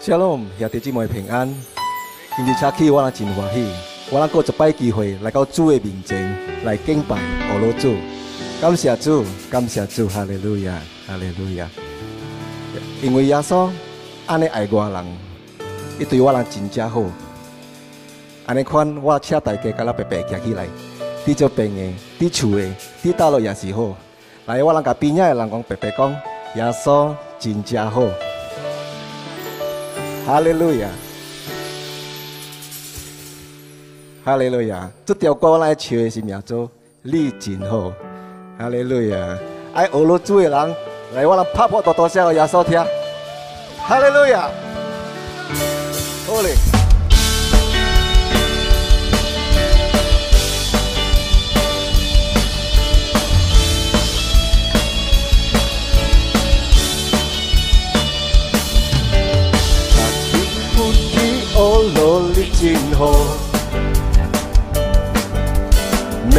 小龙也弟姊妹平安，今日车起，我也真欢喜，我能够一摆机会来到主的面前来敬拜俄罗主，感谢主，感谢主，哈利路亚，哈利路亚。因为耶稣安尼爱我人，伊对我人真正好，安尼款我请大家甲咱白白行起来，伫做病的，伫厝的，伫大陆也是好，来我人甲仔的人讲白白讲，耶稣真正好。哈利路亚，哈利路亚，这条过来的是名作《礼敬好，哈利路亚，爱俄罗斯的人，来我们拍破多多声，个亚少天，哈利路亚。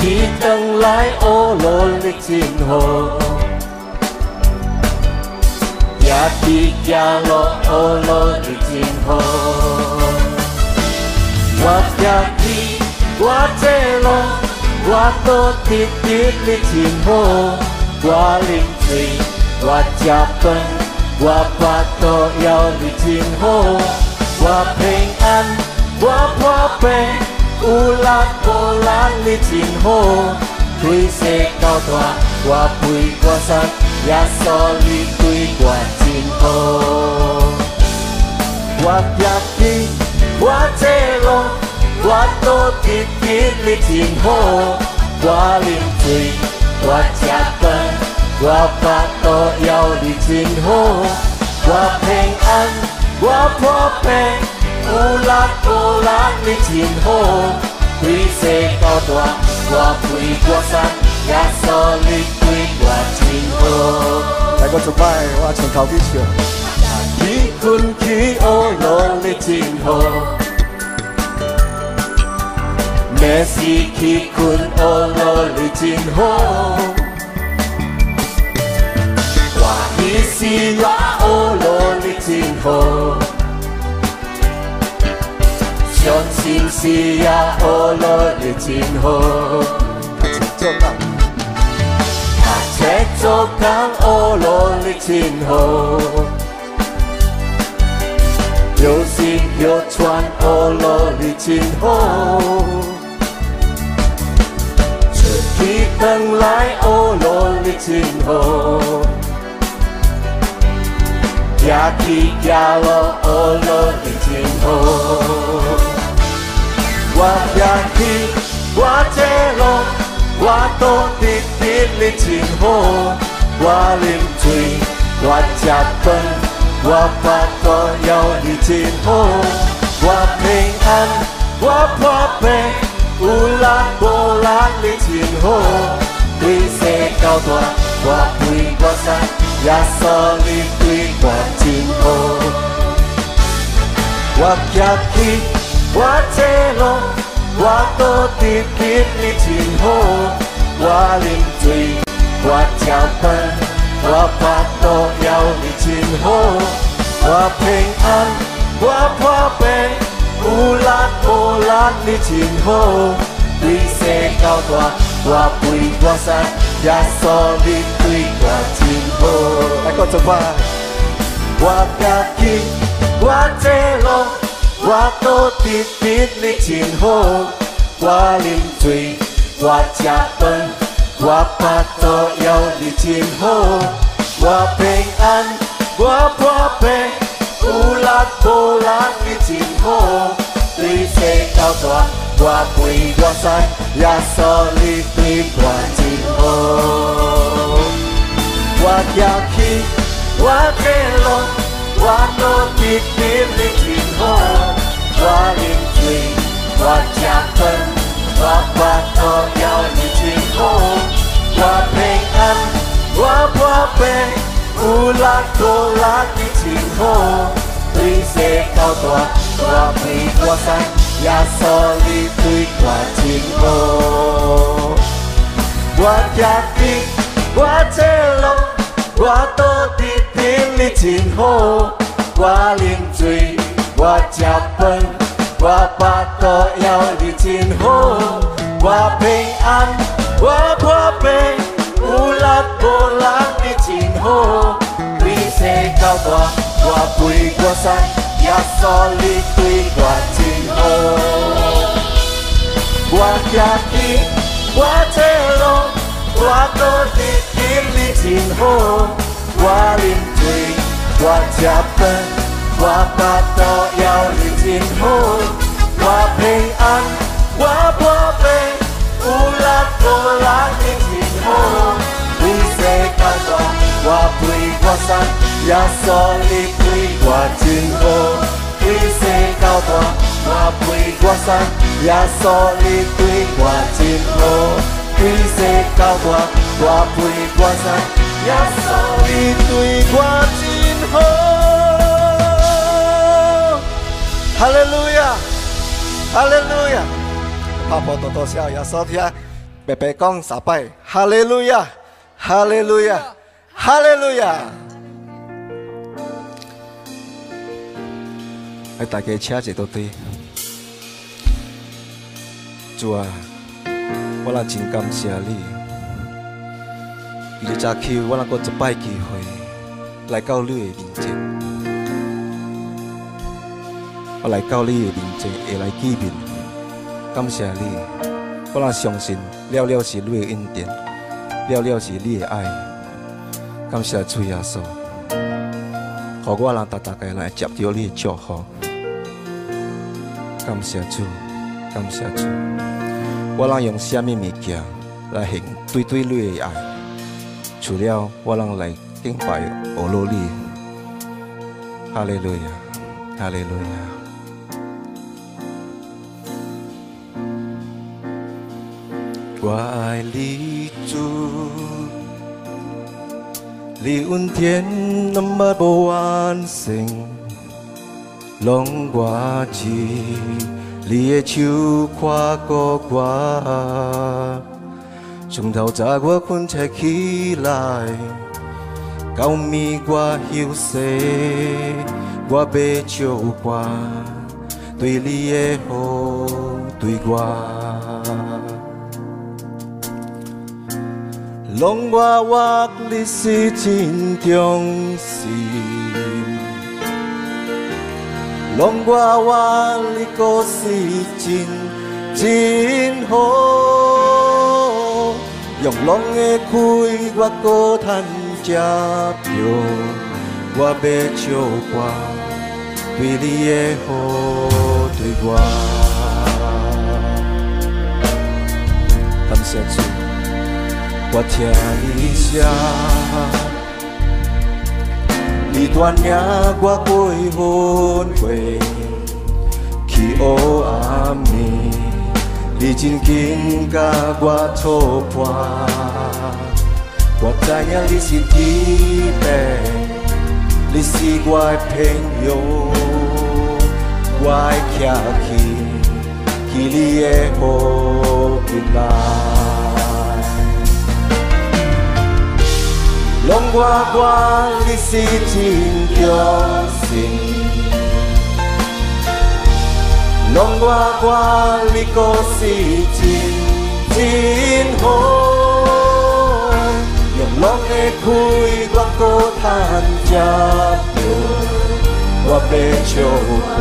鐵凳拉婀娜的戰壕，一跌也落婀娜的戰壕。滑一啲，滑這路，滑多跌跌的戰壕，滑連字，滑一分，滑八多有的戰壕，滑平安，滑破病。乌拉波拉你真好，推世到大，我陪我山，耶稣你对我真好。我别去，我这路，我都记得你真好，我啉醉，我吃饭，我巴肚枵你真好，我平安，我破病。呼啦呼啦你真好，规世高大，我配过山，耶稣你对我真好。来个崇拜，我唱头几首。你困起哦，侬你真好。每时起困哦，侬你真好。我一时我哦，侬你真好。John sin si ya o lo li tin Ta che cho kang o lo li tin ho Yo sin yo chuan o lo li tin ho Chu ki tang lai o lo li tin ho Ya ki ya lo o lo li tin ho 或日天，或斜落，或多跌跌裂前河，或念住，或扎根，或發覺幼兒前河，或平安，或破病，烏拉布拉裂前河，對社交多，或配過山，也所列對或前河，或日天。我走路，我左踢右踢好。我啉醉，我跳粉，我跑跳你踢好。我平安，我活泼，乌拉乌拉踢金吼，对世大，我拼我杀，亚洲队对我金吼，我左边，我脚踢，我走路。我都跌跌你前胸，我啉醉，我食饭，我巴肚有你真好，我平安，我破病，有力无力你真好，你世到大，我归我西，耶稣你对我真好，我行去，我走路，我都跌跌你真好。hoa liên trùy hoa cha phân hoa hoa to cao như thiên hô hoa bình an hoa hoa bên u la tô la như thiên hô tuy dễ cao tòa hoa bì hoa xanh ya so li tuy hoa thiên hô cha phi hoa chê lông hoa tô ti ti li thiên hô hoa liên 我食饭，我巴肚枵你真好，我平安，我破病，有力无力你真好，你生到我，我肥我瘦，耶稣你对我真好，我行你，我这路，我都日日你真好，我啉醉，我食饭。我怕你要离真好，我平安，我宝贝，乌拉多拉你真好。对世界大，我肥我瘦，耶稣你对我真好。对世界大，我肥我瘦，耶稣你对我真好。对世界大，我肥我瘦，耶稣你对我真好。哈利路亚，哈利路亚。爸婆多多笑呀，昨天白白讲三拜，哈利路亚，哈利路亚，哈利路亚。哎，大家车子都对。主啊，我来真感谢你，一早起我来过一摆机会，来到你的面前。来到你的面前，下来见面，感谢你。我若相信，了了是你的恩典，了了是你的爱。感谢主耶稣，好我人逐呾过来，接住你的祝福。感谢主，感谢主。我能用什么物件来行对对你的爱？除了我能来敬拜俄罗你。哈利路亚，哈利路亚。我爱汝，汝恩典那么不完成，l 我知 i 的手跨过牵我，牵从头到我困在起来，靠暝我休息，我陪著我，对汝的好，对我。拢我活你是真忠心，拢我活你就是真真好，用拢的血，我古趁食票，我要唱歌，对你的好对我。感谢我听一声，你多年过苦婚，为祈欧阿你真金甲我托盘。我知影你是底白，你思我的平庸，我爱巧取，取你的好拢我我，你是真叫神。拢我我，你个是真真好，用拢的开，我搁趁食着，我要笑我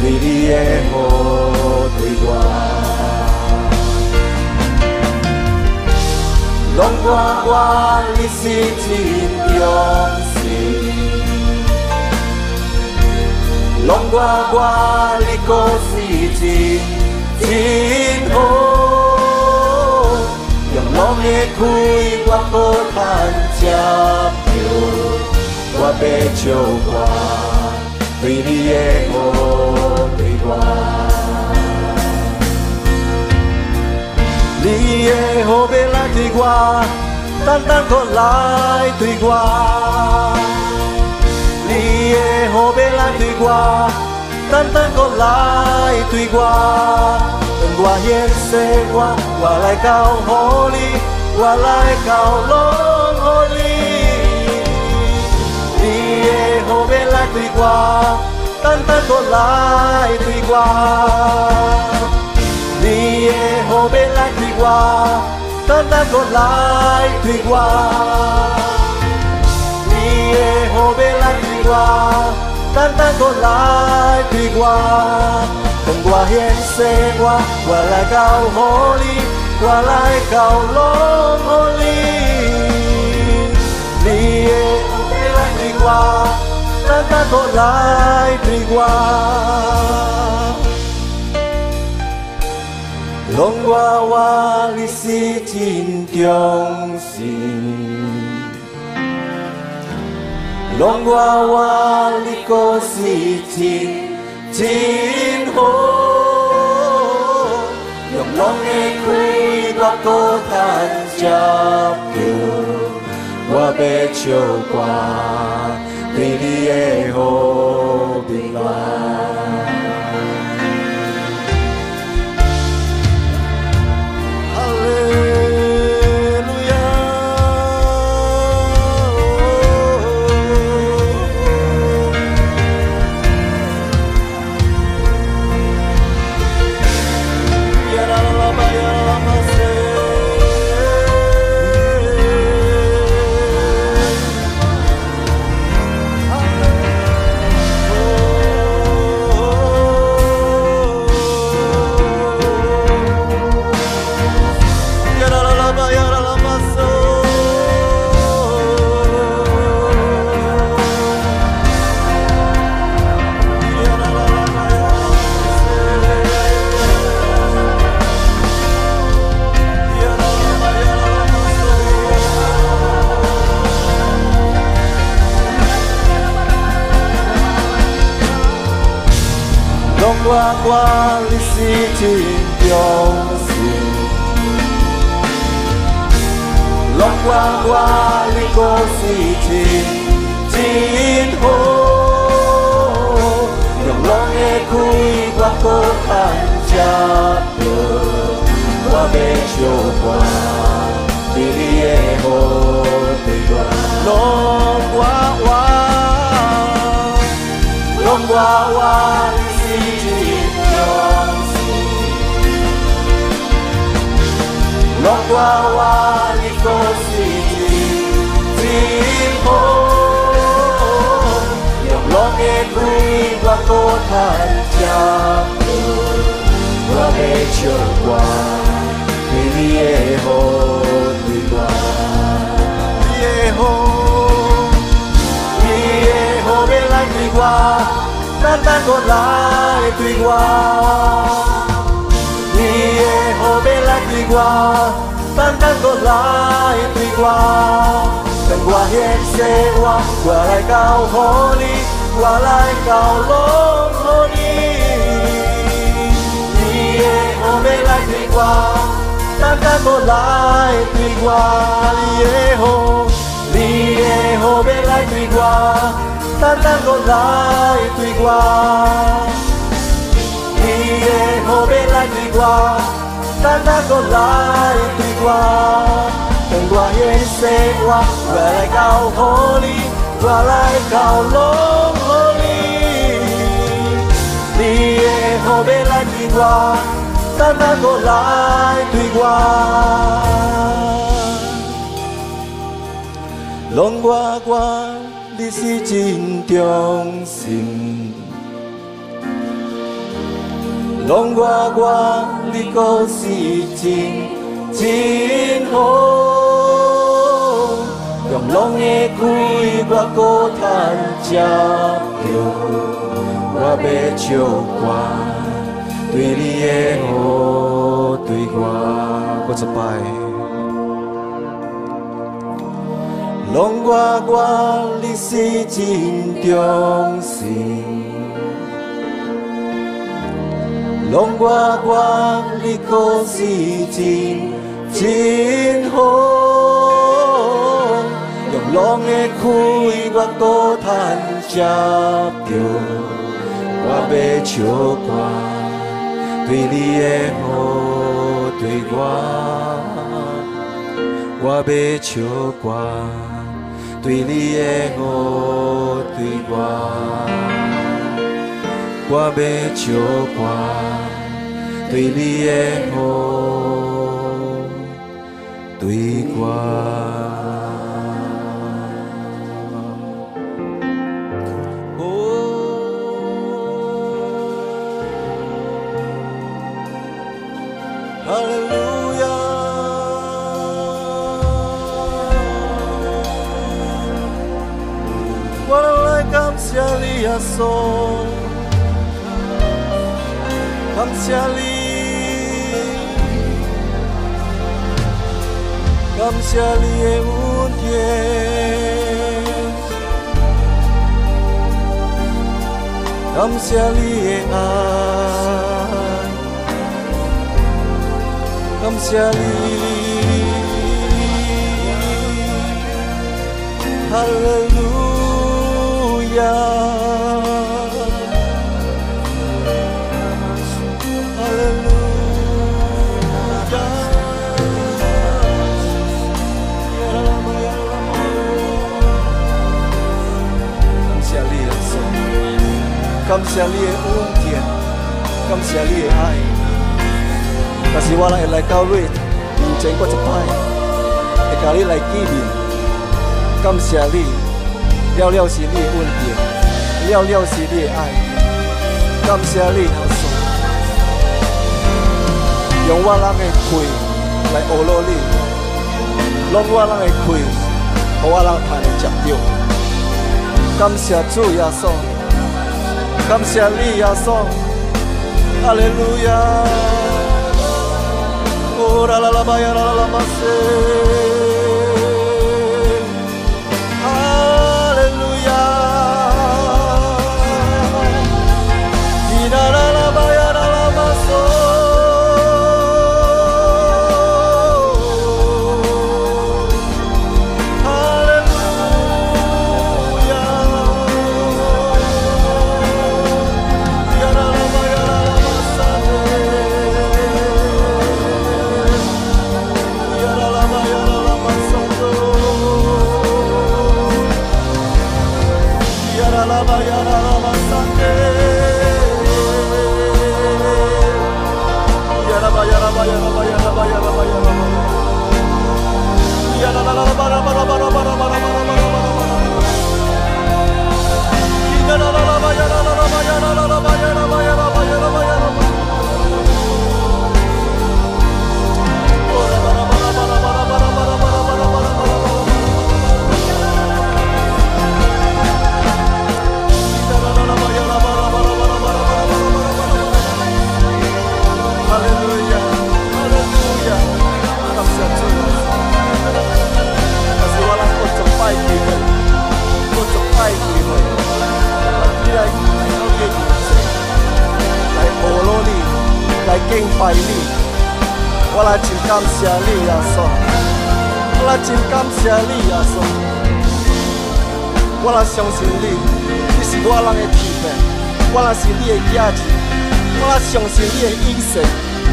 对你的好对我。拢花我你是真勇海。浪花花，你可是真天空。让的也吹过这片潮，我要唱歌，对你的爱，对我。你也好未来对我，等等过来对我。你也好未来对我，等等过来对我。我认识我，我来到河你，我来到龙河里。你也好未来对我，等等过来对我。你的好要来替我，等咱我来替我。你的好要来替我，等咱我来替我。当我现世我，我来交予你，我来交拢予你。你的好要来替我，等咱我来替我。拢我，我你是真忠心；拢我，我你是真真好。用我的血，我苦叹着酒，我要唱歌，对你的好对我。我花你思甜又甜，浪我花，你可是甜甜火。用龙眼苦瓜做汤茶，用花蜜浇花，你的好地方，qua wa li ko si ti ho yo long e kui wa ko than cha wa be cho qua ni ni e ho ti qua e ho e ho be la ti qua ta ta ko la ti qua đi qua tan tan có lại đi qua cần qua hết xe qua qua lại cao hô đi qua lại cao lỗ hô đi đi ô bê lại đi qua tan tan có lại đi qua đi hô đi hô bê lại đi qua tan tan có lại đi qua đi hô bê lại đi qua 咱都来陪我，同我的生我未来交何你，我来靠侬何里？你也好未来陪我，咱都来陪我。侬我我，你是真忠心。拢挂我你个是真真好，用冷的开怀，苦叹着我要唱歌对你的好对我五十拜，拢挂你是真忠心。拢挂挂，你可是真钱好，用拢个开，我孤单只着，我要唱歌对你的好对我，我要唱歌对你的好对我，我要唱歌。Filieho tui qua oh. Hallelujah. Come, Come, 感谢你的恩典，感谢你的爱，感谢你，哈利。感谢你的恩典，感谢你的爱。但是我仍会来造孽，认真过一摆，会甲你来见面。感谢你，了了是你的恩典，了了是你的爱。感谢你，耶稣，用我人的气来饿了你，用我人的气，把我人他能吃着。感谢主耶稣。Come song. Hallelujah.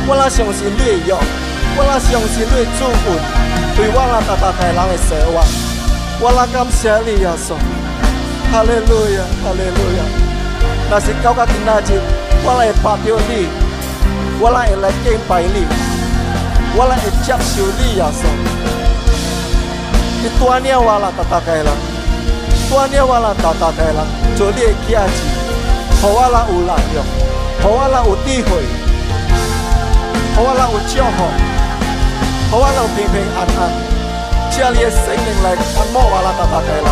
我若相信你的约，我若相信你的祝福，对我拉搭搭台人会说话，我若感谢你耶稣，哈利路亚，哈利路亚。若是到今天主，我来拍侍你，我来来敬拜你，我来接受你耶稣。你锻炼我啦，搭搭台人，锻炼我啦，搭搭台人做你的子，予我拉有能力，予我拉有智慧。好阿拉有照好，好阿拉平平安安，家里的神灵来按摩阿拉的阿爹啦，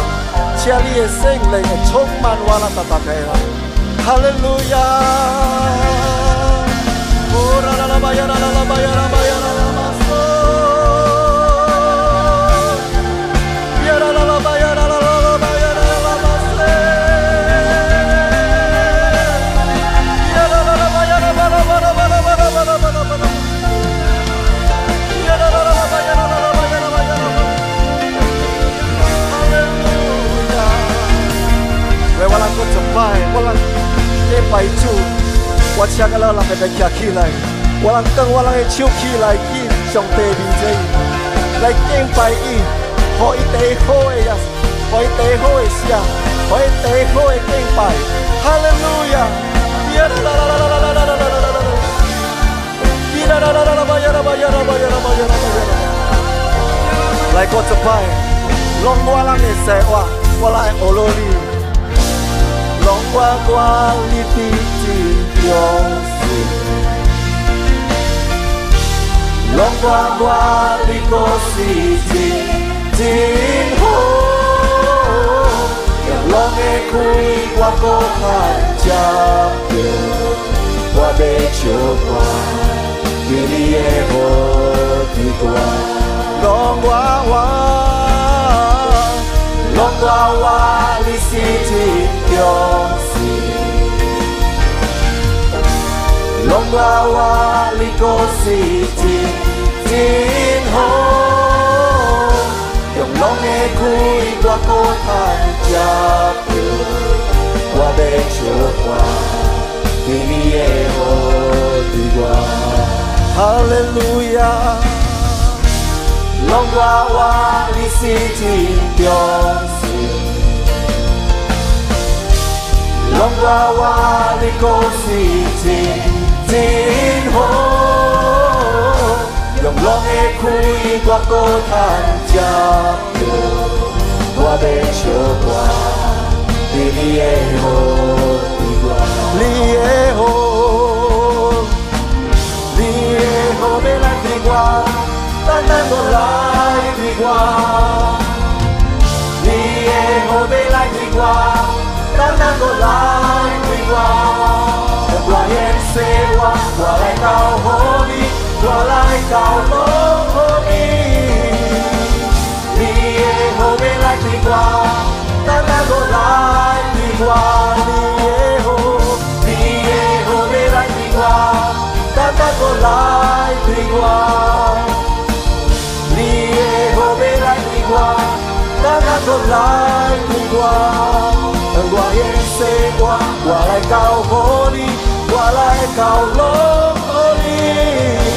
家里的神灵来充满阿拉的阿爹啦，哈利路亚，阿拉阿拉拜呀，阿拉阿拉拜呀，阿拉拜呀。为主，我请阿拉人个个站起来，我人等我人个手起来，去上帝面前来敬拜伊，好伊对好伊样，好伊对好伊些，好伊好敬拜，哈利路亚！耶耶来我我来罗拢我我你真真好，拢我我你故事真真好，有侬 ㄟ 开我个拍击到，我欲唱歌，对你的好几挂，拢我我，拢我我你是一。永生，隆格瓦利歌声中，永隆的湖边我高山脚下，我被祝福，平安耶和华，哈利路亚，隆格瓦利歌声中。让我话你故事真真好，用我的苦力把歌唱出我得唱歌对你的好，对我，你的好，你的好，要来甜我带咱来甜我你的好，要来甜我個拉你話，我演說話，我來教好你，我來教好你，你也好別來你話，但那個拉你話，你也好，你也好別來你話，但那個拉你話，你也好別來你話，但那個拉你話。我的生活，我来交给你，我来交拢给你。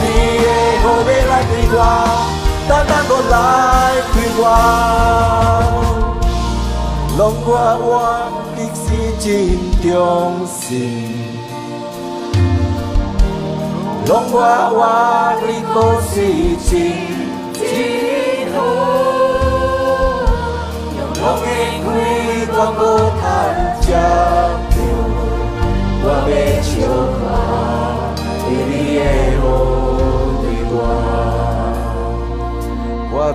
你好必来对我，单单搁来对我，拢我我的是真忠心，拢我我的是真。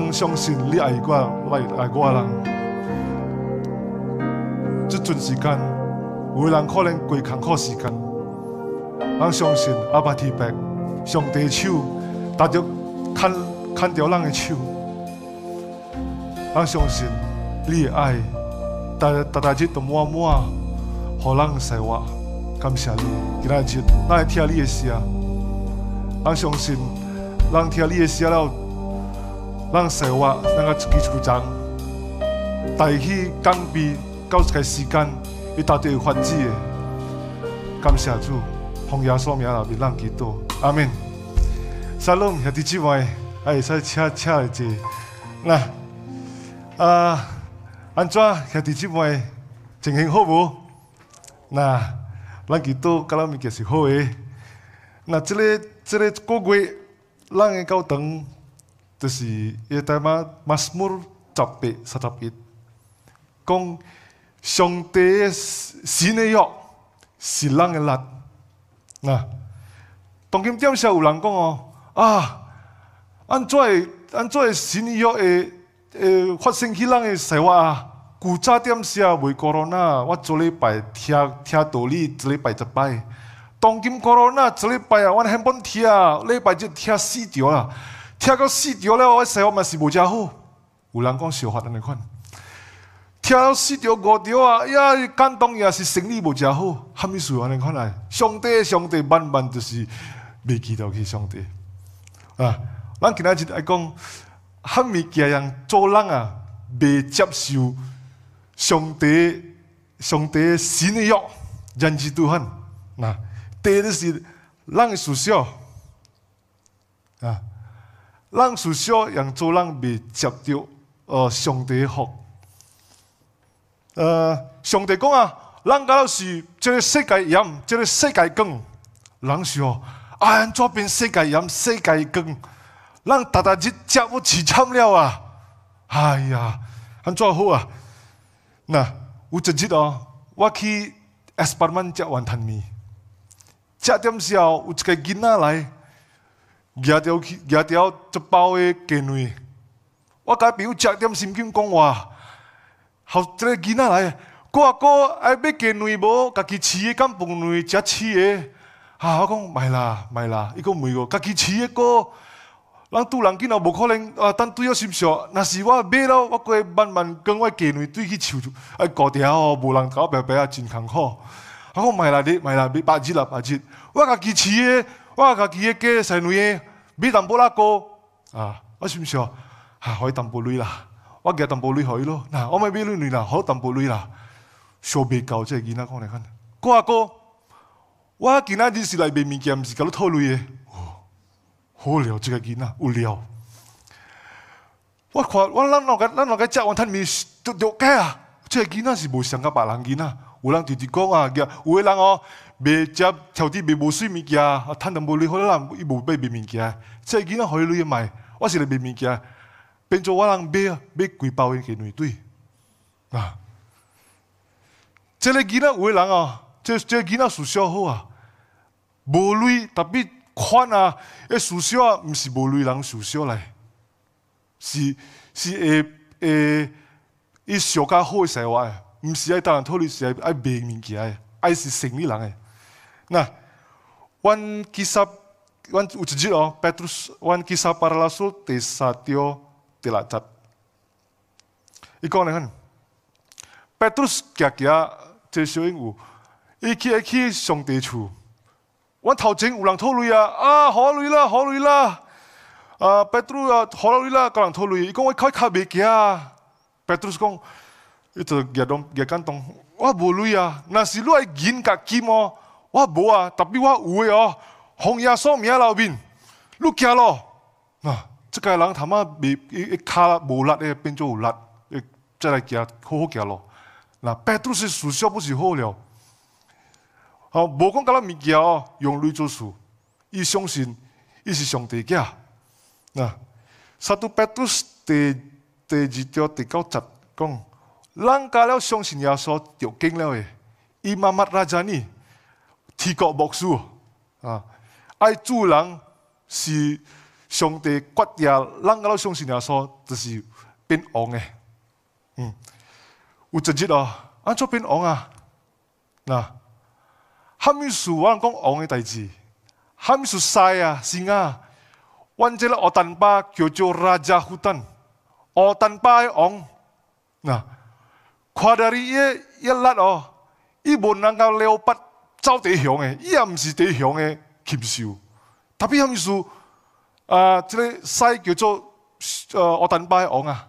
人相信你爱我，爱爱我人。这阵时间，无人可能过坎坷时间。人相信阿爸阿伯，上帝手，搭着牵牵着咱的手。人相信你爱，但但在这段满茫，好难说话。感谢你，今仔日，我也听你的声。人相信，人听你的声了。咱生活，咱家自己主张，大气、刚愎，到这个时间，伊大多有法子的。感谢主，奉耶稣名来为咱祈祷。阿门。沙龙，下底几位还会使请请一个，那啊，安怎下底几位进行好不？那咱祈祷，甲咱物件是好诶。那这个这个一个月，咱的教堂。就是一代嘛，Masmur 十八讲上帝新的药是人的力。那当今点下有人讲哦，啊，安怎安怎新的药诶诶发生起人的事话啊？古早点下未 c o r 我做礼拜听听道理，做礼拜一拜。当今 c o r o n 做礼拜啊，我很本听，礼拜就听死掉了。听到死掉了，我生活嘛是无遮好，有人讲笑话的那款，听到死掉五掉啊！呀，感动也是生理无遮好，哈米事安尼款来，上帝上帝慢慢就是未记到去上帝啊！咱今仔日来讲，哈米这人做人啊，未接受上帝上帝新约，人之徒汗呐，特别是人属下啊。人是小，让做人未接到呃上帝的福。呃，上帝讲啊，人到是即个世界严，即个世界穷。人是啊，安怎变世界严，世界穷。人逐逐日食，要饲惨了啊。哎呀，安怎好啊？若有一日哦，我去 e s p a t m a n 饺完汤面，食点时候有一个囡仔来。夹条夹条一包的鸡卵，我甲朋友食点心经讲话，好，这个囡仔来，哥哥爱买鸡卵无？家己饲的敢不卵食饲的？哈，我讲卖啦卖啦，伊讲没有，家己饲的哥，咱拄人囡仔无可能啊，等对好心少，若是我买了，我改慢慢跟我鸡卵对起臭，哎，过条哦，无人搞白白啊，真艰苦。我讲卖啦你卖啦，八日啦八日，我家己饲的。哇！家己诶去塞努伊，淡薄保啦，啊，我想么时候？我伊担保啦，我今淡薄镭你，我伊咯。那我咪比你啦，好淡薄镭啦，小别高，即个吉仔讲嚟讲。哥，我今仔日是来俾物件，毋是，假讨偷诶。嘢，好料，即个囡仔有料。我我，咱个咱两个，只万摊面，就了家啊，即个囡仔是无像甲别人囡仔。有人直直讲啊，有诶人哦。未接超啲未冇水物件，啊，趁得冇钱好能啦，伊冇俾面物件，即係囡仔可以攞嚟我是嚟面物件，变做我人买啊？买幾包先攰對？啊！即个囡仔有诶人啊，即即个囡仔樹小好啊，冇錢特别款啊，啲小啊，唔是冇錢人樹小嚟，是是会会伊上家好嘅生活是唔係人讨陸是爱爱喺物件诶，爱是成年人嘅。那，One kisap, One uceji oh, Petrus o n kisap p a r a l a s u t e s a t i o t i l a t a t 伊讲咧看，Petrus gegea tershowing u, 上地处 o 头前有人偷驴啊，啊好累啦好累啦，啊 Petrus 好累啦，个人偷驴，伊讲我开卡别脚啊，Petrus 讲，伊就夹东夹感动，我冇累啊，拿是驴我要金脚蹄我无啊，特别我有诶哦，红牙嫂、名老面，你行咯？啊，即个人头妈未伊伊骹无力诶，变做有力，诶，再来行，好好行咯。那百度是数学不是好料。哦，无讲甲咱物件哦，用镭做数，伊相信伊是上帝家。那撒都百度是第第二条第九十讲，人甲了相信耶稣，就经了诶，伊妈妈拉扎尼。他靠不住，啊！爱助人是上帝决定，哪个老相信耶稣，就是变王的？嗯，有直日哦，俺做变王啊，哪？还没说完，讲王的代志，还密说西啊，是啊，阮记个奥坦巴叫做“王家虎胆”，奥坦巴王，哪？夸大的耶耶烂哦！伊本来讲“ Leopard”。走地向的，伊也毋是地向的禽兽。特别意思，啊、即、个狮叫做呃奥丹拜王啊，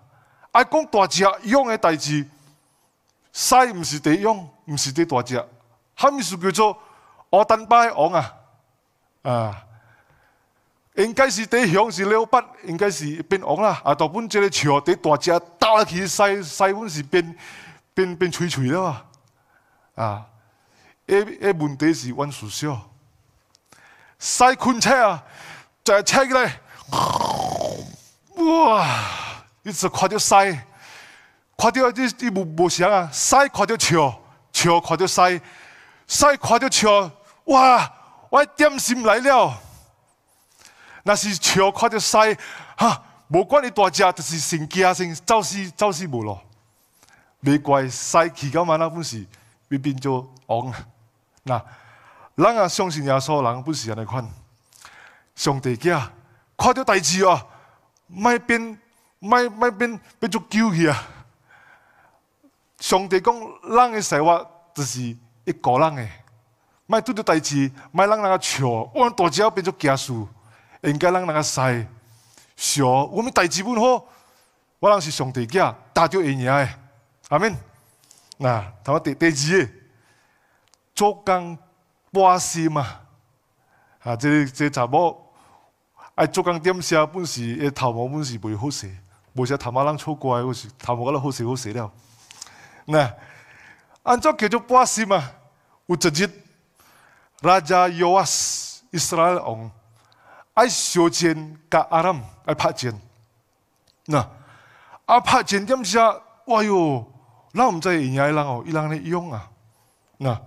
啊，讲大只样的代志，狮毋是地样，毋是地大只，哈意思叫做奥丹拜王啊，啊。应该是第向是了不，应该是变王啊。啊，大本即个桥第大只搭落去，西西本是变变变脆脆了嘛。啊，诶问题是阮宿舍，塞困车啊，坐车过来，哇！一直看着塞，看着你你无无常啊，塞看着笑，笑看着塞，塞看着笑，哇！我点心来了，若是笑看着塞哈，无管你大只，就是成惊成，走死走死无咯，未怪塞期间嘛那本事，会变做戆人啊相信耶稣，人不是安尼款。上帝叫看到代志哦，咪变咪咪变变做狗去啊！上帝讲，人的生活就是一个人的，咪做做大事，咪人那个笑，我大只要变做家属，应该人那个使，笑我们大志不好，我人是上帝叫，大就伊验诶，阿妹，嗱，同做工把事嘛，啊！即即查某多，唉，做工点下本事，头毛本事未好势，无啥头毛人錯過我是头毛冇覺好势好势了。那按照叫做把事嘛，有直接拉只油啊！以色列王，爱烧钱甲阿姆，爱拍钱，嗱，阿拍钱点下，哇哟，咱毋知係邊啲人哦，伊人咧用啊，嗱。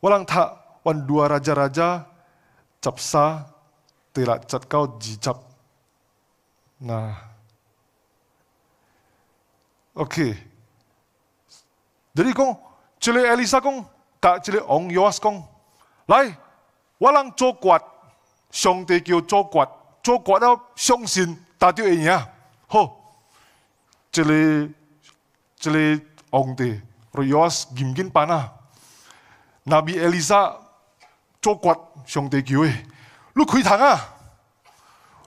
walang tak wan dua raja-raja capsa tilak cat kau jicap. Nah, oke. Okay. Jadi kong cile Elisa kong kak cile ong yoas kong, lai walang coklat, siong te kio coklat, coklat au siong sin tadi enya, ho cile cile ong te, royos gimgin panah. 那比艾丽莎做掴上帝教诶，你开膛啊！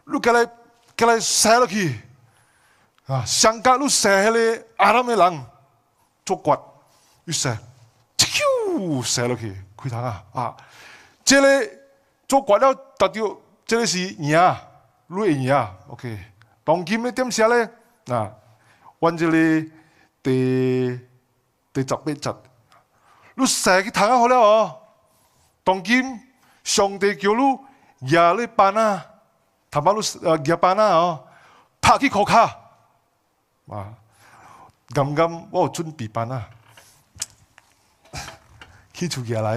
你过来过来杀落去啊！上讲你杀咧阿拉咩人做掴，于是，咻杀落去，开膛啊啊！这里做掴了，达到这里是硬啊，你硬啊，OK。当今呢点写咧？啊，文字呢，第第十八集。你日去太阳好了哦。当今上帝叫你夜里班啊，他妈，你夜班啊哦，拍起烤卡。哇，咁咁我有准备班啊，去出去了。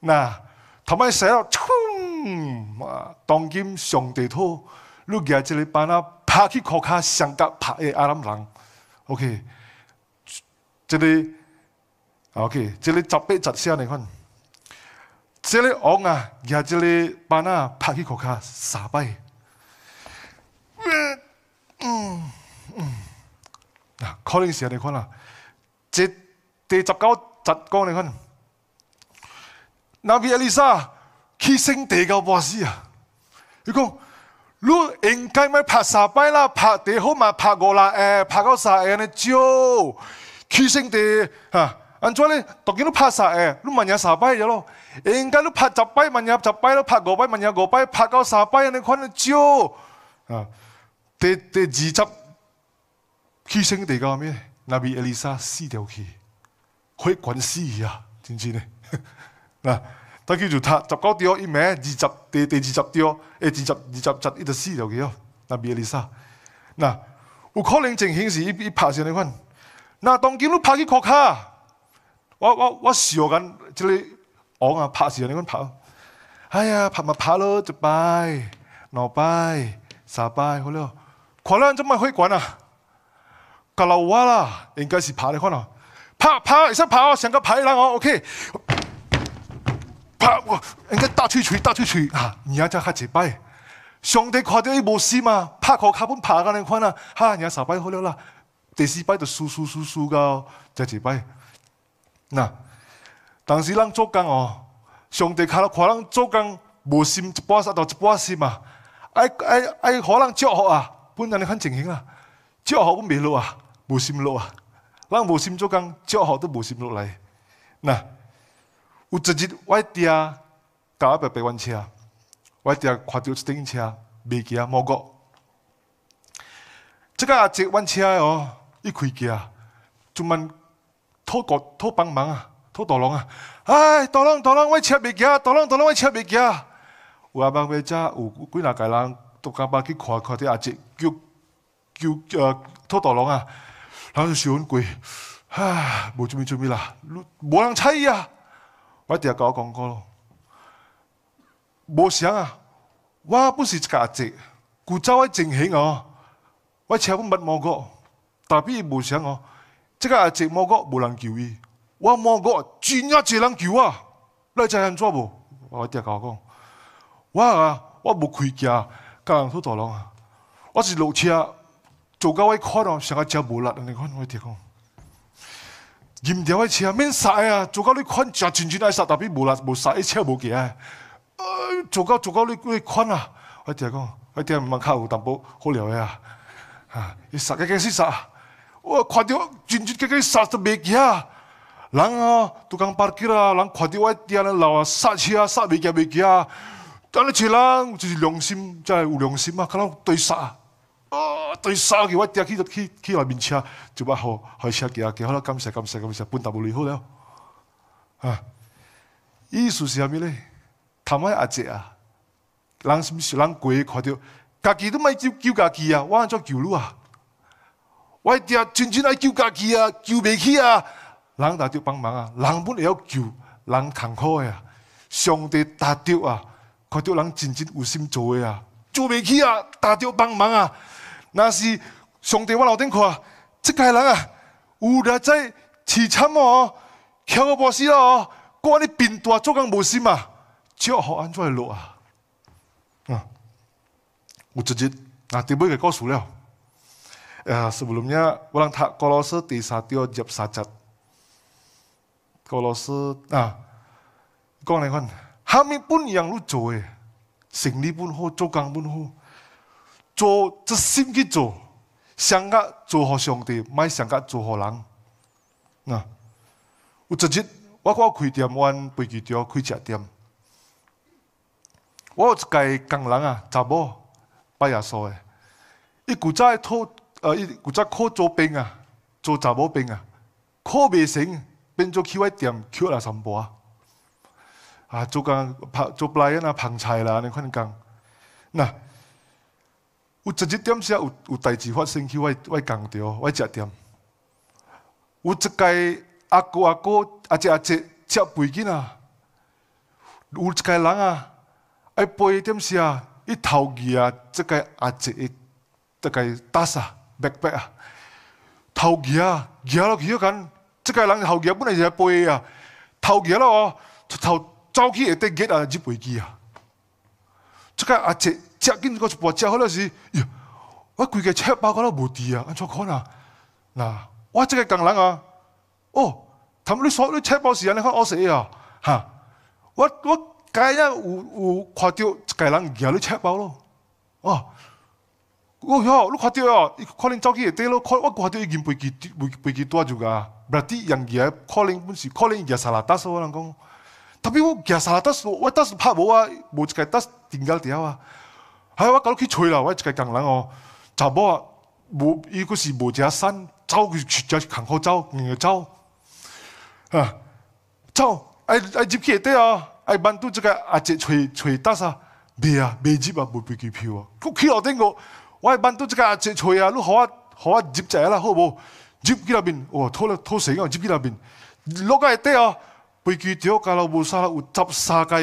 那他妈冲啊！当今上帝托你夜这里班啊，拍起烤卡，上到拍的阿姆 OK，这里。Okay，这里杂配杂声你看，这里我啊，呀这里把那拍起口卡傻白，嗯嗯，啊，可能是你看啦，这第十九十讲你看，那比亚利莎，牺升地搞不知啊，你讲，你应该咪拍傻白啦，拍第好嘛拍过啦，诶，拍到傻哎呢就牺升地，啊。曼怎咧？当今都拍晒诶？都问人啥牌呀咯？应该都拍十摆，问人十摆都拍割牌，问人割拍到搞摆，牌？你看得招，啊，第第二集牺牲地的咩？那比艾丽莎死掉去，可以管死知唔知呢？嗱，他叫做他十九条一咩？二十第第二十条，诶，二十二十集伊就死掉去哦。那比艾丽莎，嗱，有可能情形是伊伊拍啥你款？那当今都拍去扣卡。我我我笑干，这我我啊，怕死你看拍，哎呀，拍咪拍咯，就拜，闹拜，撒拜好了，困难怎么可以管啊？卡拉瓦啦，应该是拍你看啦，跑跑也是拍我像个排人哦，OK，我应该打出去，打吹吹啊，伢就开一拜，上帝看到你无事嘛，拍个卡本拍看你看了，哈伢撒拜好了啦，第四拜就苏苏苏苏噶，再一拜。嗱，但是咱做工哦，上帝看到看咱做工无心一半，杀到一半心啊！哎哎哎，互能祝福啊，本人你很情形啊，祝福阮未落啊，无心落啊，咱无心做工，祝福都无心落来。呐。有一日我爹搞一百百阮车，我爹看着一顶车，未记啊，某个。即个阿姐阮车哦，一开机啊，就问。托国偷帮忙啊，偷大郎啊！唉，大郎，大郎，我食唔起大郎，大龍，我食唔起啊！我阿媽咪家有几廿家人，都講幫啲看看啲阿姐叫叫啊托大郎啊，然后就少啲鬼，唉，无准备准备啦，无人睬請啊！我哋甲哥讲過咯，无想啊，我不是个阿姐，古早我正行哦，我食都唔得个，果，但比佢想哦。即个阿姐，我講冇人救伊，我冇講千億隻人救我，你真係咁做无？我阿姐講：我啊，我无开車，甲人條大龍啊，我是落車做到我依坤上個車无力，你睇我阿姐講，唔掉依車咩曬啊？做到你坤就真真係曬，特别无力冇曬车无冇啊！做到做到你你坤啊！我阿姐講：我阿姐唔問客有淡薄好料嘅啊，啊，你曬嘅嘅先曬。我看到，真近个些沙子白起啊，人啊，都缸、parking 啊，然后看到外面那那沙子呀、沙白起呀，但人就是良心，真系有良心啊！可能对沙，啊，堆去我直去去去去外面车，就把好好车几下，好啦，感谢感谢感谢，半大不离好啦。啊，意思是啥物咧？他们阿姐啊，人什是人鬼看到，家己都唔系叫叫家己啊，我安怎救佬啊。我一啊，寸寸要救家己啊，救未起啊，人大家帮忙啊，人本要救，人苦的啊，上帝大条啊，看到人真正有心做的啊，做未起啊，大条帮忙啊，若是上帝我头顶看，即个人啊，有得在凄撑哦，靠个博士咯哦，嗰啲病毒做工无心啊，最好安怎落啊，啊，有一日嗱，第八个故事啦。啊，以前我讲，如果要听，要讲说，如果要，那各位，我们也是要做诶，生意也好，做工也好，做，真心去做，上个做好上帝，卖上个做好人。那，有一日，我开店，我搬去钓，开食店，我有一个工人啊，查某，八廿岁，一古再拖。伊有只靠做兵啊，做查某兵啊，靠未成，变做去外店去學啦什麼啊？啊，做工拍，做嚟啊，捧菜啦，你睇下讲，嗱，有直接点時啊，有有代志发生去外外工掂，我食点。有一个阿哥阿哥阿姐阿姐食唔會啊？有一該人啊，阿婆点時啊，一头家啊，即个阿姐一，只該打殺。白白啊，头 gear g e a 家人偷 g 本来是爷背啊，头 g 咯哦，头走起也得 g 啊只飞机啊，即个阿姐接金个就包接好了是，我规个钱包我都无地啊，安怎可能？嗱，我即个工人啊，哦，他们你所你钱包是间你看我死啊？哈，我我今日有有看到一个人 g 你 a 包咯，哦。哦哟，你看到哦，c a l l i n g 找去，对喽，我看到已经飞机飞会不会做啦，对吧？意思，可能本是，可能你叫萨拉塔说，我娘讲，但是我叫萨拉塔，我当时拍我讲，不会开塔，你留电话。哎，我如果去吹啦，我个工人哦，查啊，无一个是无假山，走去去找，看好走，硬找，啊，走，哎哎，接去对啊，哎，满助这个，哎，吹吹塔噻，没啊，没接啊，不飞机票啊，我去了，我讲。我般都即个作业啊，你好啊和啊接起啦，好不？接机那边，哇偷了偷谁啊？接机那边，六个队啊，飞机掉下来，无杀有十三个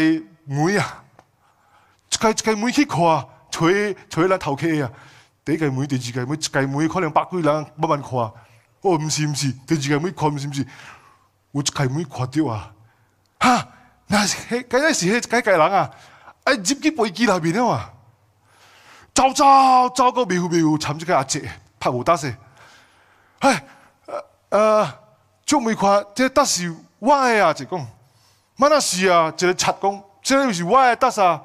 妹啊！一个一个妹去跨，取取来头去啊！第一届妹第二届妹，一届妹可能百几人，百万跨。哦，不是不是，第二届妹跨，不是不是，有一届妹跨掉啊！哈，那是迄，原来是那一家人啊！啊，接机被机那边了嘛？走个招個苗苗，尋这个阿姐拍无得死。嘿，呃，做張眉看，即係得時歪阿姐讲，冇那事啊！即个七公，即个又是歪得啊！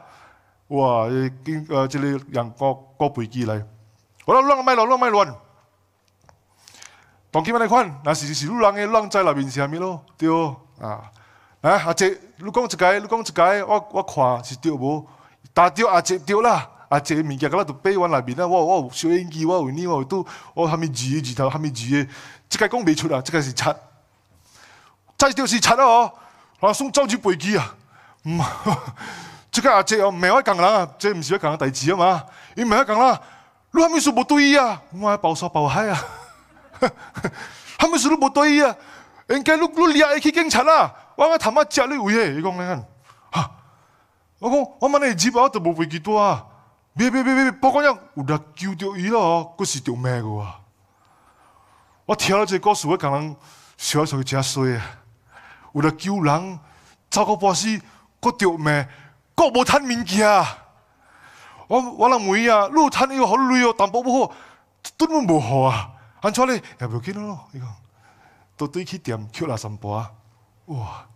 哇！見呃，即係人個個背机来，我攞攏埋攞攏乱攞。同佢問一問，是時時都攞嘢攞在是邊時咯？对哦，啊？阿姐，你讲一个，你讲一个，我我看是对无？但对阿姐对啦。即姐物件嗰粒都背喺我內邊啦，我哇小音機我为你，我都我下面字字头下面字，诶，即个讲未出啊，即个是七，再就是七啊！我送周子背机啊，唔即 个阿姐哦，唔係我讲啦，啊，即毋唔要我近嘅地啊嘛，伊唔係我讲啦，你係咪做保安啊，我係保安，保安呀，係咪做咗保安啊，应该你，你也会去警察啦，我個頭髮剪你會咩？伊讲你睇嚇，我讲我問你二百，都冇背幾多啊！别别别别报告讲有人救着伊咯佫是着骂我我听了这故事我感觉心情很碎啊有了救人照顾百死，佫着骂佫无趁物件啊我我老妹啊你趁伊好累哦淡薄无好对你无好啊安怎你也无要紧咯伊讲都对去店捡来三把，啊哇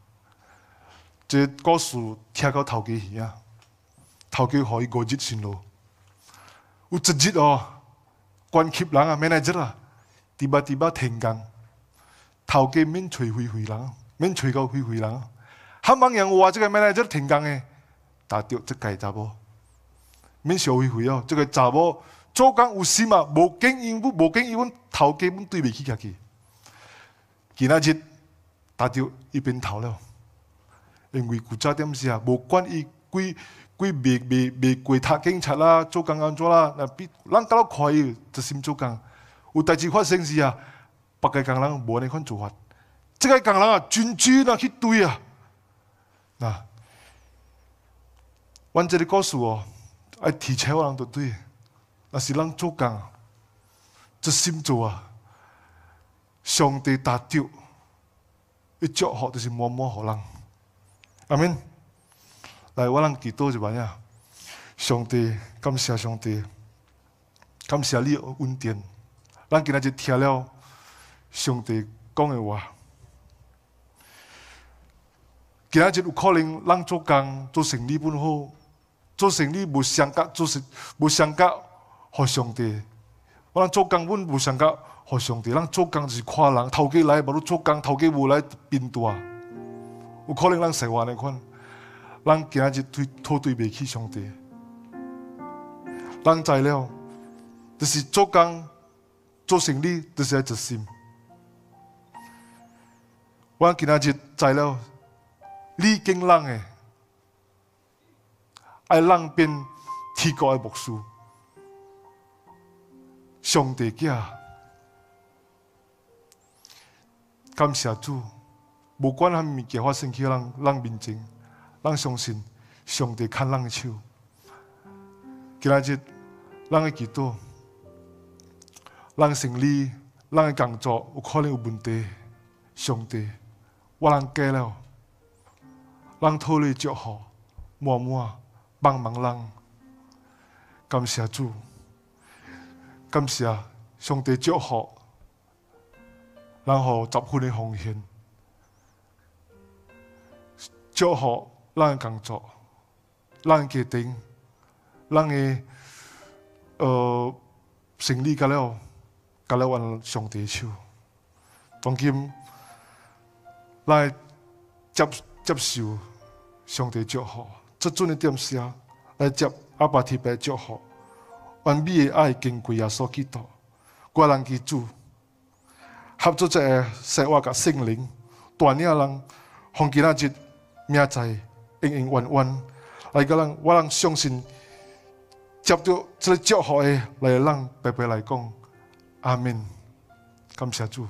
这故事听到头家去啊头家可以高兴咯有直接哦，关起人啊，m a a n g e r 啊，提拔提拔停工，头家免催灰灰人，免催到灰灰人，后方人话这个 manager 停工诶，打掉这个查某，免小灰灰哦，这个查某做工有事嘛，无惊伊，无惊伊，本头家本对袂起家己，今仔日打掉一边头了，因为顾家点子啊，无关伊归。佢未未未跪塔警察啦，做监工怎啦，那比人咁样快，就先做工。有代志发生时啊，白介工人冇呢款做法，即个工人啊，专主去对啊，那，阮这个告诉我，系提车我谂都对，那是让做啊，就先做啊，上帝大救，一做好就是摸摸好人。阿明。来，我让祈祷一就讲呀，上帝，感谢上帝，感谢你恩典，咱今日就听了上帝讲的话。今日就有可能，咱做工做生意不好，做生意无相夹，做生无相夹，互上帝，我讲做工阮无相夹，互上帝，咱做工就是看人，头家来无如做工，头家无来变大，有可能咱说话你款。咱今日对讨对不起上帝，咱知了，就是做工做生意，著是爱心。我今日知了，你经人诶，爱人变天高诶牧师，上帝家感谢主，不管啥物件发生去人人面前。咱相信上帝牵咱的手。今日咱的祈祷，咱生意、咱的工作有可能有问题，上帝，我能改了。咱讨来祝福，满满帮忙人，感谢主。感谢上帝祝福，咱可十分的奉献，祝福。咱工作，咱家庭，咱的呃生理，甲了甲了。阮上帝手，当今来接接受上帝祝福，即阵的店舍来接阿爸提拔祝福。完美的爱，经过耶稣基督，外人居住，合作一下，生活甲圣灵，大领人，互囡仔一明载。ing ิ来个我浪相信，夹住射脚好诶，来个浪佩来阿门，感谢主。